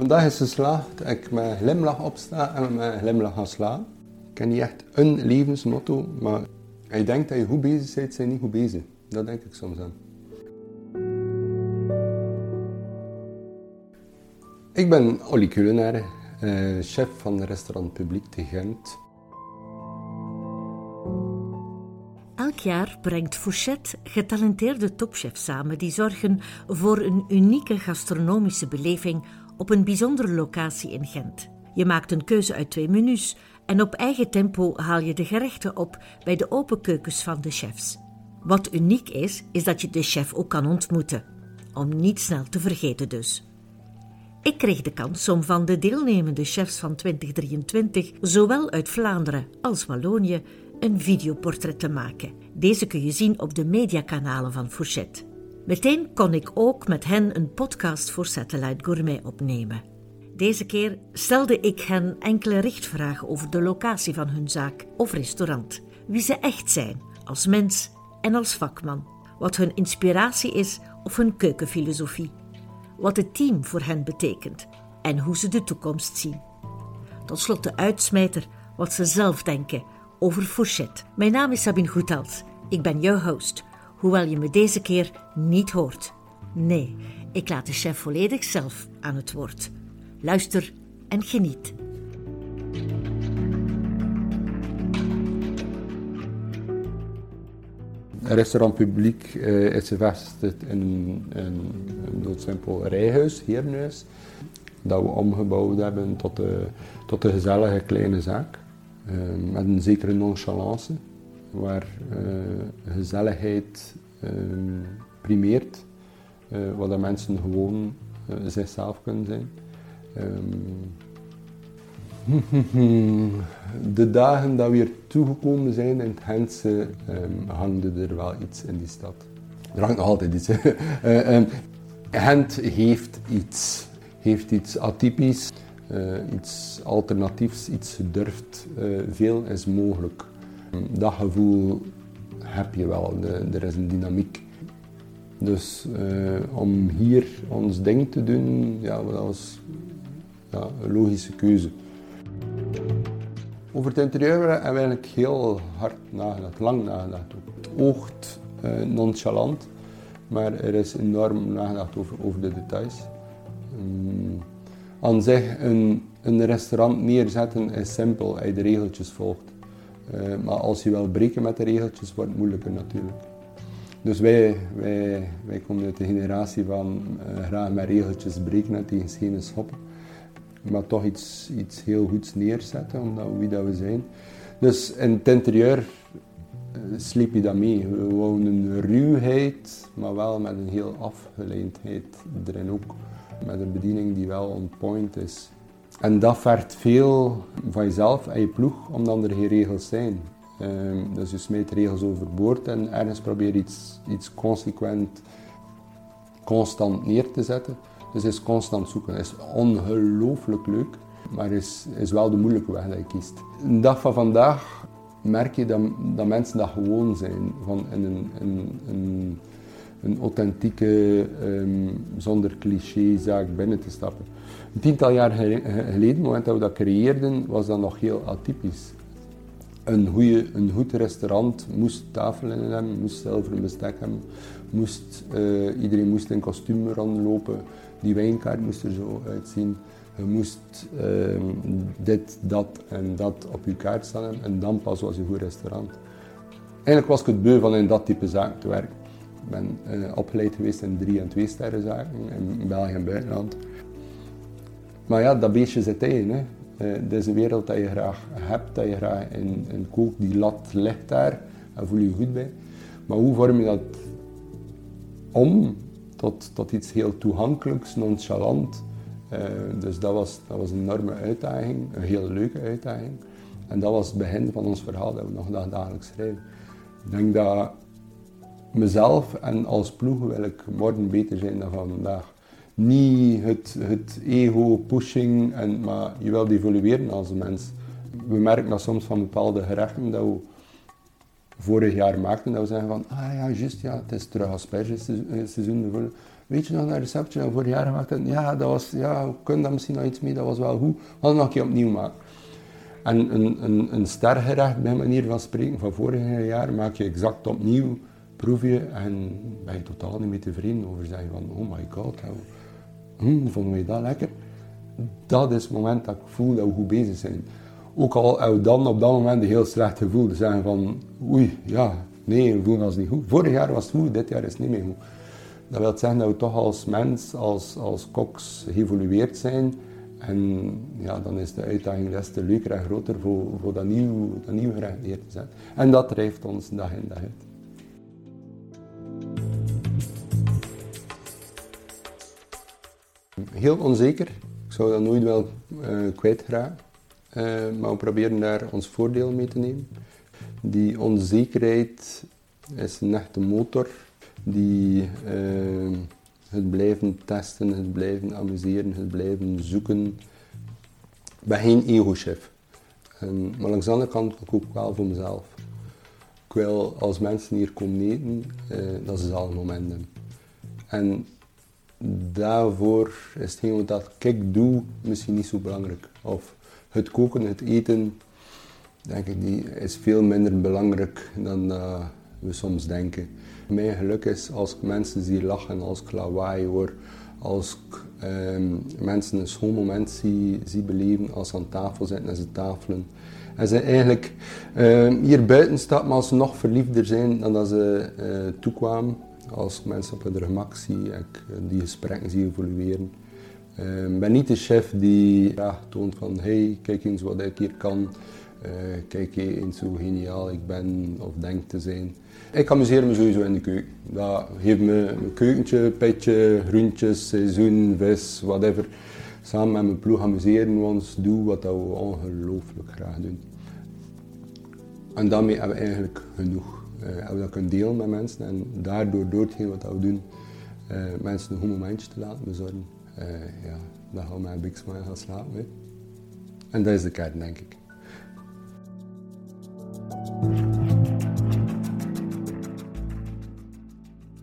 Vandaag is geslaagd dat ik met glimlach opsta en met glimlach ga slaan. Ik heb niet echt een levensmotto, maar je denkt dat je goed bezig bent, zijn niet goed bezig. Dat denk ik soms aan. Ik ben Olly Kulenaar, eh, chef van restaurant Publiek te Gent. Elk jaar brengt Fouchette getalenteerde topchefs samen die zorgen voor een unieke gastronomische beleving op een bijzondere locatie in Gent. Je maakt een keuze uit twee menus en op eigen tempo haal je de gerechten op bij de open keukens van de chefs. Wat uniek is, is dat je de chef ook kan ontmoeten. Om niet snel te vergeten dus. Ik kreeg de kans om van de deelnemende chefs van 2023, zowel uit Vlaanderen als Wallonië, een videoportret te maken. Deze kun je zien op de mediakanalen van Fourchette. Meteen kon ik ook met hen een podcast voor Satellite Gourmet opnemen. Deze keer stelde ik hen enkele richtvragen over de locatie van hun zaak of restaurant, wie ze echt zijn als mens en als vakman, wat hun inspiratie is of hun keukenfilosofie, wat het team voor hen betekent en hoe ze de toekomst zien. Tot slot de uitsmijter wat ze zelf denken over Fourchette. Mijn naam is Sabine Goethals. Ik ben jouw host, hoewel je me deze keer niet hoort. Nee, ik laat de chef volledig zelf aan het woord. Luister en geniet. Restaurant Publiek uh, is gevestigd in een, doodsimpel rijhuis, herenhuis, dat we omgebouwd hebben tot, tot een gezellige kleine zaak. Uh, met een zekere nonchalance, waar uh, gezelligheid primeert, waar dat mensen gewoon zichzelf kunnen zijn. De dagen dat we hier toegekomen zijn in het Gentse, um, hangde er wel iets in die stad. Er hangt nog altijd iets. uh, um, heeft iets. Heeft iets atypisch, iets alternatiefs, iets. Uh, veel is mogelijk. Dat gevoel heb je wel. Er is een dynamiek. Dus om hier ons ding te doen, ja, dat was ja, een logische keuze. Over het interieur hebben we eigenlijk heel hard nagedacht, lang nagedacht. Het oogt uh, nonchalant, maar er is enorm nagedacht over, over de details. Um, aan zich, een, een restaurant neerzetten is simpel je de regeltjes volgt. Uh, maar als je wil breken met de regeltjes, wordt het moeilijker natuurlijk. Dus wij, wij, wij komen uit de generatie van uh, graag met regeltjes breken en tegen schenen schoppen maar toch iets, iets heel goeds neerzetten, omdat wie dat we zijn. Dus in het interieur uh, sliep je dat mee. We wonen een ruwheid, maar wel met een heel afgeleidheid erin ook. Met een bediening die wel on point is. En dat vergt veel van jezelf en je ploeg, omdat er geen regels zijn. Um, dus je smijt regels overboord en ergens probeer iets, iets consequent, constant neer te zetten. Dus is constant zoeken. Is ongelooflijk leuk, maar is, is wel de moeilijke weg dat je kiest. De dag van vandaag merk je dat, dat mensen dat gewoon zijn. Van in een, een, een authentieke, um, zonder cliché zaak binnen te stappen. Een tiental jaar geleden, op het moment dat we dat creëerden, was dat nog heel atypisch. Een, goede, een goed restaurant moest tafelen hebben, moest zilveren bestek hebben, moest, uh, iedereen moest in kostuum rondlopen. Die wijnkaart moest er zo uitzien. Je moest uh, dit, dat en dat op je kaart staan en dan pas was je goed restaurant. Eigenlijk was ik het beu van in dat type zaak te werken. Ik ben uh, opgeleid geweest in drie- en twee-sterren zaken in België en buitenland. Maar ja, dat beestje zit in. Hè. Uh, is een wereld dat je graag hebt, dat je graag in, in kookt. Die lat ligt daar, daar voel je je goed bij. Maar hoe vorm je dat om tot, tot iets heel toegankelijks, nonchalant. Uh, dus dat was, dat was een enorme uitdaging, een heel leuke uitdaging. En dat was het begin van ons verhaal dat we nog dagelijks schrijven. Ik denk dat mezelf en als ploeg wil ik morgen beter zijn dan van vandaag. Niet het, het ego-pushing, en, maar je wilt evolueren als mens. We merken dat soms van bepaalde gerechten dat we vorig jaar maakten, dat we zeggen van, ah ja, juist, ja, het is terug aspergeseizoen. Weet je nog dat receptje dat we vorig jaar gemaakt hebben? Ja, dat was, ja, we kunnen daar misschien nog iets mee, dat was wel goed. Nog een keer opnieuw maken. En een, een, een stergerecht, bij manier van spreken, van vorig jaar maak je exact opnieuw, proef je en ben je totaal niet meer tevreden over. Zeg je van, oh my god, hm, vonden we dat lekker? Dat is het moment dat ik voel dat we goed bezig zijn. Ook al we dan op dat moment een heel slecht gevoel. Te zeggen van, oei, ja, nee, we voelen ons niet goed. Vorig jaar was het goed, dit jaar is het niet meer goed. Dat wil zeggen dat we toch als mens, als, als koks geëvolueerd zijn. En ja, dan is de uitdaging des te leuker en groter voor, voor dat, nieuw, dat nieuwe gerecht neer te zetten. En dat drijft ons dag in dag uit. Heel onzeker. Ik zou dat nooit wel uh, kwijtraken. Uh, maar we proberen daar ons voordeel mee te nemen. Die onzekerheid is een echte motor die uh, het blijven testen, het blijven amuseren, het blijven zoeken. Ik ben geen ego-chef. maar langs de andere kant ik ook wel voor mezelf. Ik wil als mensen hier komen eten, dat ze al momenten En daarvoor is hetgeen wat ik doe misschien niet zo belangrijk. Of het koken, het eten, denk ik, is veel minder belangrijk dan uh, we soms denken. Mijn geluk is als ik mensen zie lachen, als ik lawaai hoor, als ik ehm, mensen een schoon moment zie, beleven, als ze aan tafel zitten en ze tafelen. En ze eigenlijk ehm, hier buiten maar als ze nog verliefder zijn dan dat ze uh, toekwamen. Als mensen op hun gemak zie, ik die gesprekken zie evolueren. Ik ben niet de chef die toont van hey, kijk eens wat ik hier kan. Uh, kijk eens hoe geniaal ik ben of denk te zijn. Ik amuseer me sowieso in de keuken. Dat geeft me een keukentje, petje, groentjes, seizoen, vis, whatever. Samen met mijn ploeg amuseren we ons, doen wat we ongelooflijk graag doen. En daarmee hebben we eigenlijk genoeg. Hebben we dat kunnen delen met mensen en daardoor, door hetgeen wat we doen, uh, mensen een goed momentje te laten bezorgen. Uh, ja, dan gaan we met een big smile gaan slapen. En dat is de kern, denk ik.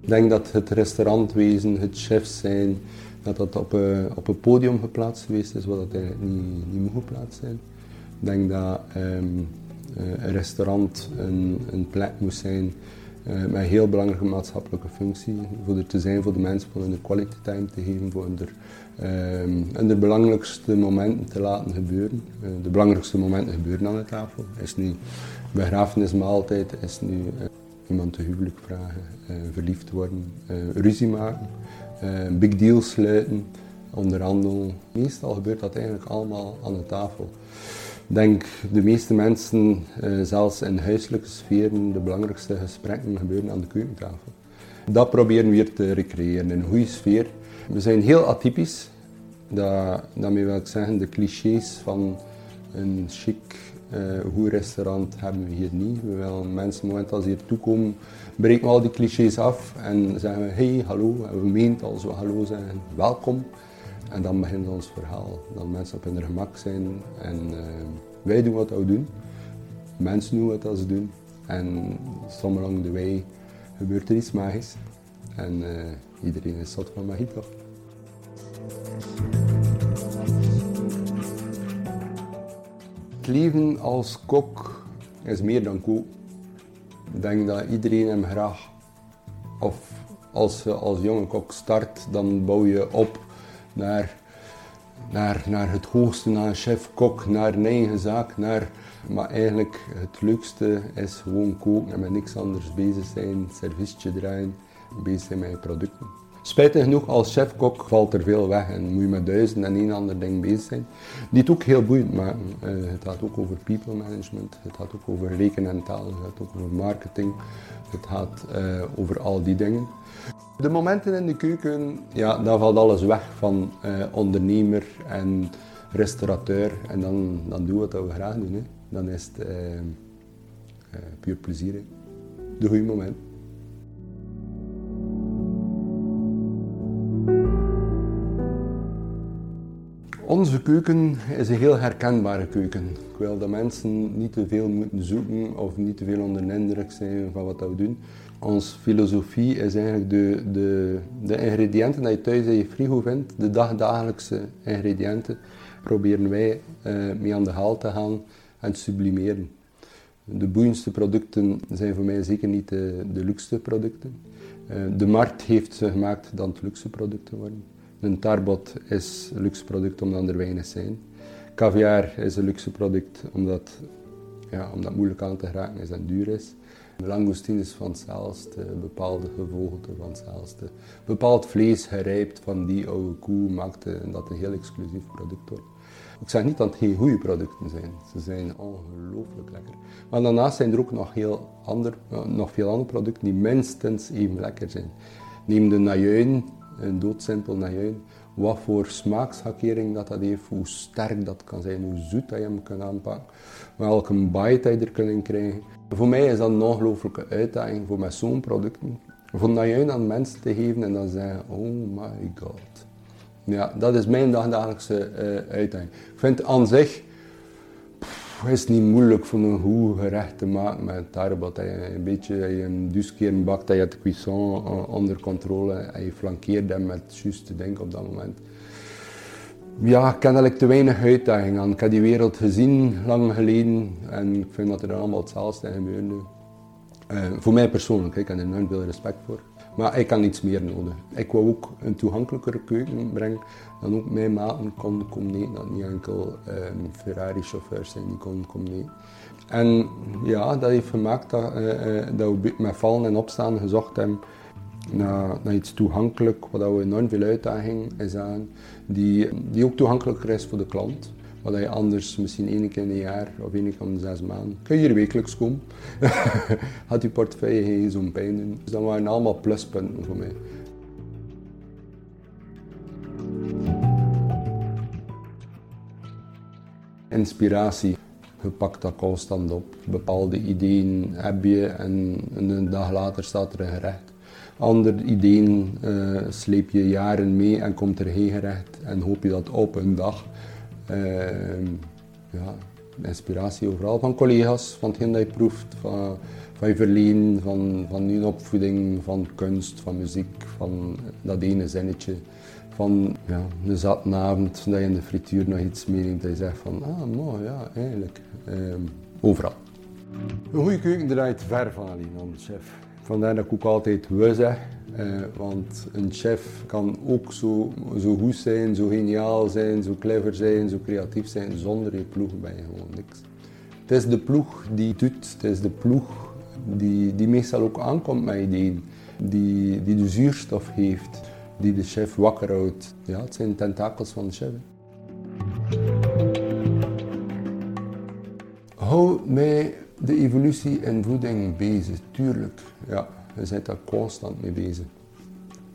Ik denk dat het restaurantwezen, het chefs zijn, dat dat op een, op een podium geplaatst geweest is, wat dat eigenlijk niet, niet moet geplaatst zijn. Ik denk dat um, een restaurant een, een plek moet zijn uh, met een heel belangrijke maatschappelijke functie. Voor er te zijn voor de mensen, voor hun quality time te geven, voor hun, um, de belangrijkste momenten te laten gebeuren. Uh, de belangrijkste momenten gebeuren aan de tafel. Is nu begrafenismaaltijd, is nu iemand te huwelijk vragen, verliefd worden, ruzie maken, big deals sluiten, onderhandelen. Meestal gebeurt dat eigenlijk allemaal aan de tafel. Denk de meeste mensen, uh, zelfs in huiselijke sferen, de belangrijkste gesprekken gebeuren aan de keukentafel. Dat proberen we hier te recreëren een goede sfeer. We zijn heel atypisch. Daarmee wil ik zeggen, de clichés van een chic, uh, goed restaurant hebben we hier niet. We willen mensen, moment als ze hier toekomen, breken we al die clichés af en zeggen we hey, hallo. We meent als we hallo zeggen, welkom. En dan begint ons verhaal. Dat mensen op hun gemak zijn en uh, wij doen wat we doen. Mensen doen wat ze doen. En soms along the way gebeurt er iets magisch. En uh, iedereen is zot van magie toch? Het leven als kok is meer dan kook. Ik denk dat iedereen hem graag, of als je als jonge kok start, dan bouw je op naar, naar, naar het hoogste, naar chef-kok, naar een eigen zaak. Naar, maar eigenlijk het leukste is gewoon koken en met niks anders bezig zijn, serviesje draaien, bezig zijn met je producten. Spijtig genoeg, als chef-kok valt er veel weg en moet je met duizend en een ander ding bezig zijn. Die het ook heel boeiend maken. Uh, het gaat ook over people management, het gaat ook over rekenen en taal, het gaat ook over marketing, het gaat uh, over al die dingen. De momenten in de keuken, ja, daar valt alles weg van uh, ondernemer en restaurateur. En dan, dan doen we wat we graag doen. Hè. Dan is het uh, uh, puur plezier. Hè. De goede moment. Onze keuken is een heel herkenbare keuken. Ik wil dat mensen niet te veel moeten zoeken of niet te veel onder de indruk zijn van wat we doen. Onze filosofie is eigenlijk de, de, de ingrediënten die je thuis in je frigo vindt, de dagdagelijkse ingrediënten, proberen wij uh, mee aan de haal te gaan en sublimeren. De boeiendste producten zijn voor mij zeker niet de, de luxe producten. Uh, de markt heeft ze gemaakt dat het luxe producten worden. Een tarbot is een luxe product omdat er weinig zijn. Caviar is een luxe product omdat, ja, omdat moeilijk aan te geraken is en duur is. De langoustine is van hetzelfde, bepaalde gevogelte van hetzelfde. Bepaald vlees gerijpt van die oude koe maakt dat een heel exclusief product wordt. Ik zeg niet dat het geen goede producten zijn. Ze zijn ongelooflijk lekker. Maar daarnaast zijn er ook nog, heel ander, nog veel andere producten die minstens even lekker zijn. Neem de najuin, een doodsimpel najuin. Wat voor smaakschakering dat, dat heeft, hoe sterk dat kan zijn, hoe zoet dat je hem kan aanpakken, welke bite je er kunt krijgen. Voor mij is dat een ongelooflijke uitdaging voor met zo'n producten. Voor najuin aan mensen te geven en dan zeggen, oh my god. Ja, dat is mijn dagdagelijkse uh, uitdaging. Ik vind aan zich het is niet moeilijk voor een goed gerecht te maken met je een beetje je een keer bakt, dat je de cuisson eh, onder controle en je flankeert hem met juiste dingen op dat moment. Ja, ik ken eigenlijk te weinig uitdagingen aan. Ik heb die wereld gezien, lang geleden, en ik vind dat er allemaal hetzelfde gebeurde. Uh, voor mij persoonlijk, ik heb er enorm veel respect voor. Maar ik kan iets meer nodig. Ik wou ook een toegankelijkere keuken brengen. Dan ook mijn maten konden eten. Dat niet enkel um, Ferrari-chauffeurs zijn die konden eten. En ja, dat heeft gemaakt dat, uh, dat we met vallen en opstaan gezocht hebben naar, naar iets toegankelijk, waar we enorm veel uitdaging is aan, die, die ook toegankelijker is voor de klant. Wat je anders misschien één keer in een jaar of één keer in zes maanden. Kun je hier wekelijks komen. Had je portefeuille geen zo'n pijn doen. Dus dat waren allemaal pluspunten voor mij. Inspiratie. Je pakt dat constant op. Bepaalde ideeën heb je en een dag later staat er een gerecht. Andere ideeën uh, sleep je jaren mee en komt er geen gerecht en hoop je dat op een dag ja, inspiratie overal van collega's, van hetgeen dat je proeft, van, van je verleden, van, van je opvoeding, van kunst, van muziek, van dat ene zinnetje. Van ja, een zattenavond dat je in de frituur nog iets meeneemt dat je zegt van, ah mooi, ja, eigenlijk. Uh, overal. Een goede keuken draait ver van alleen chef. Vandaar dat ik ook altijd we zeg. Eh, want een chef kan ook zo, zo goed zijn, zo geniaal zijn, zo clever zijn, zo creatief zijn. Zonder je ploeg ben je gewoon niks. Het is de ploeg die doet, het is de ploeg die, die meestal ook aankomt met ideeën. Die, die de zuurstof heeft, die de chef wakker houdt. Ja, het zijn tentakels van de chef. Hou mij de evolutie in voeding bezig, tuurlijk. Ja, je bent daar constant mee bezig.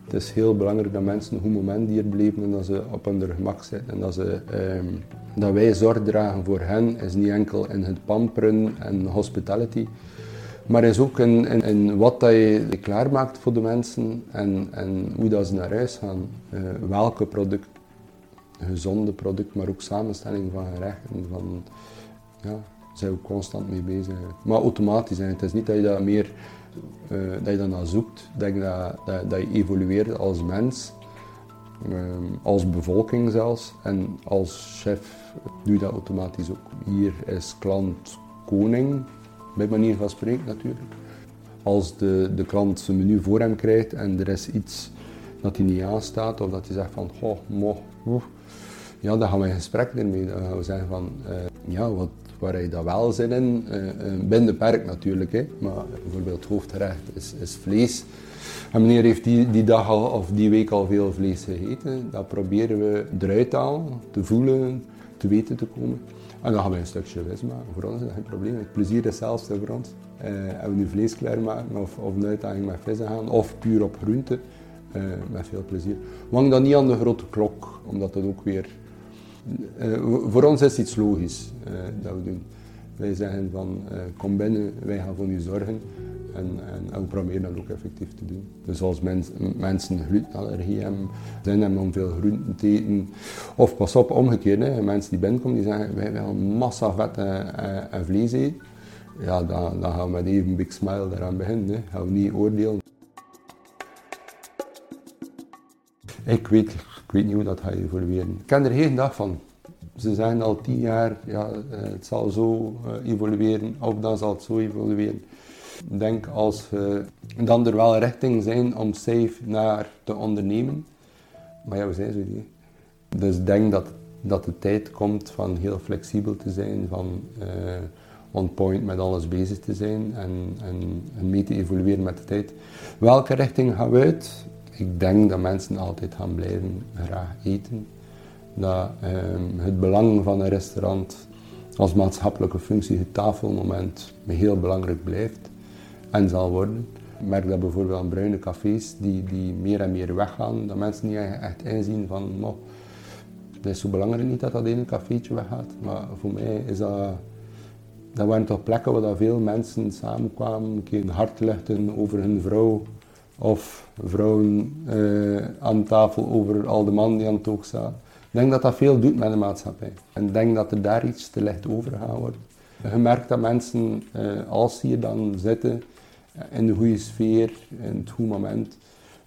Het is heel belangrijk dat mensen een goed moment hier beleven en dat ze op hun gemak zitten. En dat, ze, ehm, dat wij zorg dragen voor hen is niet enkel in het pamperen en hospitality, maar is ook in, in, wat dat je klaarmaakt voor de mensen en, en hoe dat ze naar huis gaan. Uh, welke product, gezonde product, maar ook samenstelling van gerechten. Van, ja, zijn we constant mee bezig. Maar automatisch, het is niet dat je dat meer uh, dat je naar zoekt. Denk dat, dat, dat, je evolueert als mens, um, als bevolking zelfs. En als chef doe je dat automatisch ook. Hier is klant koning, bij manier van spreken natuurlijk. Als de, de klant zijn menu voor hem krijgt en er is iets dat hij niet aanstaat, of dat hij zegt van, goh, mo, ja, dan gaan we in gesprek ermee. Dan gaan we zeggen van, uh, ja, wat, waar je dat wel zin in, uh, binnen de natuurlijk. Hè. Maar bijvoorbeeld hoofdgerecht is, is vlees. En meneer heeft die, die dag al, of die week al veel vlees gegeten. Dat proberen we eruit te halen, te voelen, te weten te komen. En dan gaan we een stukje vis maken. Voor ons is dat geen probleem. Het plezier is hetzelfde voor ons. Uh, en we nu vlees klaarmaken of, of een uitdaging met vissen gaan of puur op groenten. Uh, met veel plezier. Wang dan niet aan de grote klok, omdat dat ook weer voor ons is iets logisch uh, dat we doen. Wij zeggen van uh, kom binnen, wij gaan voor u zorgen. En, en, we proberen dat ook effectief te doen. Dus als mens, mensen glutenallergie hebben, zin hebben om veel groenten te eten. Of pas op, omgekeerd, mensen die binnenkomen die zeggen wij willen massa vet en, en, vlees eten. Ja, dan, dan gaan we met even big smile eraan beginnen. Hè. Gaan we niet oordelen. Ik weet, ik weet niet hoe dat gaat evolueren. Ik ken er geen dag van. Ze zeggen al tien jaar, ja, eh, het zal zo eh, evolueren, of dan zal het zo evolueren. Ik denk als we dan er wel richting zijn om safe naar te ondernemen. Maar ja, we zijn zo niet. Dus ik denk dat, dat de tijd komt van heel flexibel te zijn, van on point met alles bezig te zijn en, en, en mee te evolueren met de tijd. Welke richting gaan we uit? Ik denk dat mensen altijd gaan blijven graag eten. Dat ehm, het belang van een restaurant als maatschappelijke functie, het tafelmoment, heel belangrijk blijft en zal worden. Ik merk dat bijvoorbeeld aan bruine cafés die, die meer en meer weggaan, dat mensen niet echt inzien van, no, het is zo belangrijk niet dat dat ene cafeetje weggaat, maar voor mij is dat, dat waren toch plekken waar veel mensen samenkwamen, een keer hart legden over hun vrouw, of vrouwen uh, aan tafel over al de mannen die aan het oog staan. Ik denk dat dat veel doet met de maatschappij. En ik denk dat er daar iets te licht over gaat worden. Je merkt dat mensen, uh, als ze hier dan zitten, in de goede sfeer, in het goede moment,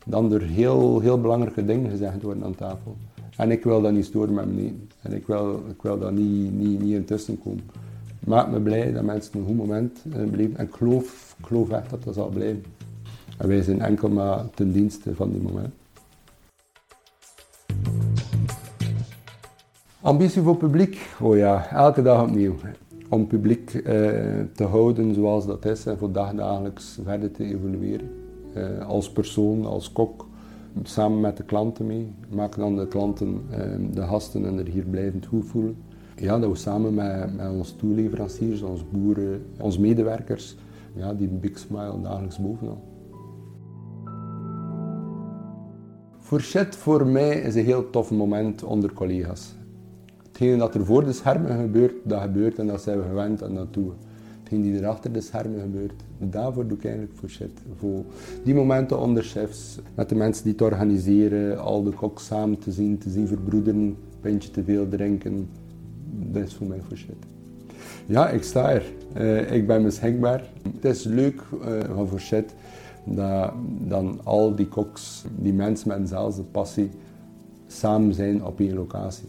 dan er heel, heel belangrijke dingen gezegd worden aan tafel. En ik wil dat niet storen met me En ik wil, ik wil daar niet, niet, niet intussen komen. Maakt me blij dat mensen een goed moment beleven. En ik geloof, ik geloof echt dat dat zal blijven. Wij zijn enkel maar ten dienste van die moment. Ambitie voor publiek? Oh ja, elke dag opnieuw. Om publiek eh, te houden zoals dat is en voor dagdagelijks verder te evolueren. Eh, als persoon, als kok, samen met de klanten mee. Maken dan de klanten, eh, de gasten en er hier blijvend goed voelen. Ja, dat we samen met, met onze toeleveranciers, onze boeren, onze medewerkers, ja, die big smile dagelijks bovenal. Fourchette voor mij is een heel tof moment onder collega's. Hetgeen dat er voor de schermen gebeurt, dat gebeurt en dat zijn we gewend aan dat doen. Hetgeen die er achter de schermen gebeurt, daarvoor doe ik eigenlijk Fourchette. Voor die momenten onder chefs, met de mensen die het organiseren, al de koks samen te zien, te zien verbroederen, een pintje te veel drinken, dat is voor mij Fourchette. Ja, ik sta er. Uh, ik ben beschikbaar. Het is leuk uh, van Fourchette dat dan al die koks, die mensen met dezelfde passie, samen zijn op één locatie.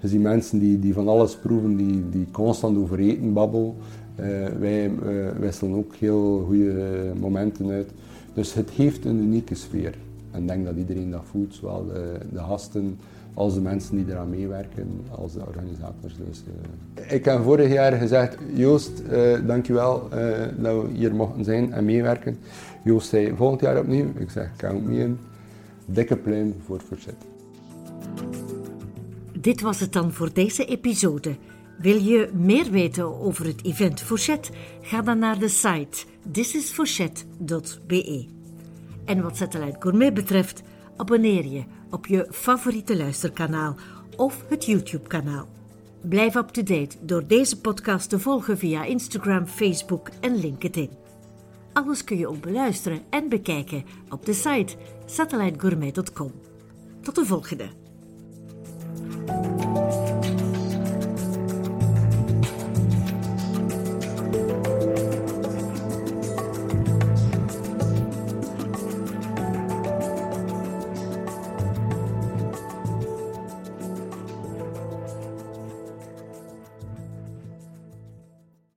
Dus die mensen die, die van alles proeven, die, die constant over eten babbelen. Uh, wij uh, wisselen ook heel goede momenten uit. Dus het heeft een unieke sfeer. En ik denk dat iedereen dat voelt, zowel de, de gasten als de mensen die eraan meewerken, als de organisators. Dus, uh. Ik heb vorig jaar gezegd, Joost, uh, dankjewel uh, dat we hier mochten zijn en meewerken. Joost zei, volgend jaar opnieuw. Ik zeg, count me in. Dikke pluim voor Verzet. Dit was het dan voor deze episode. Wil je meer weten over het event Fourchette? Ga dan naar de site thisisfourchette.be. En wat Satellite Gourmet betreft, abonneer je op je favoriete luisterkanaal of het YouTube-kanaal. Blijf up-to-date door deze podcast te volgen via Instagram, Facebook en LinkedIn. Alles kun je ook beluisteren en bekijken op de site satellitegourmet.com. Tot de volgende!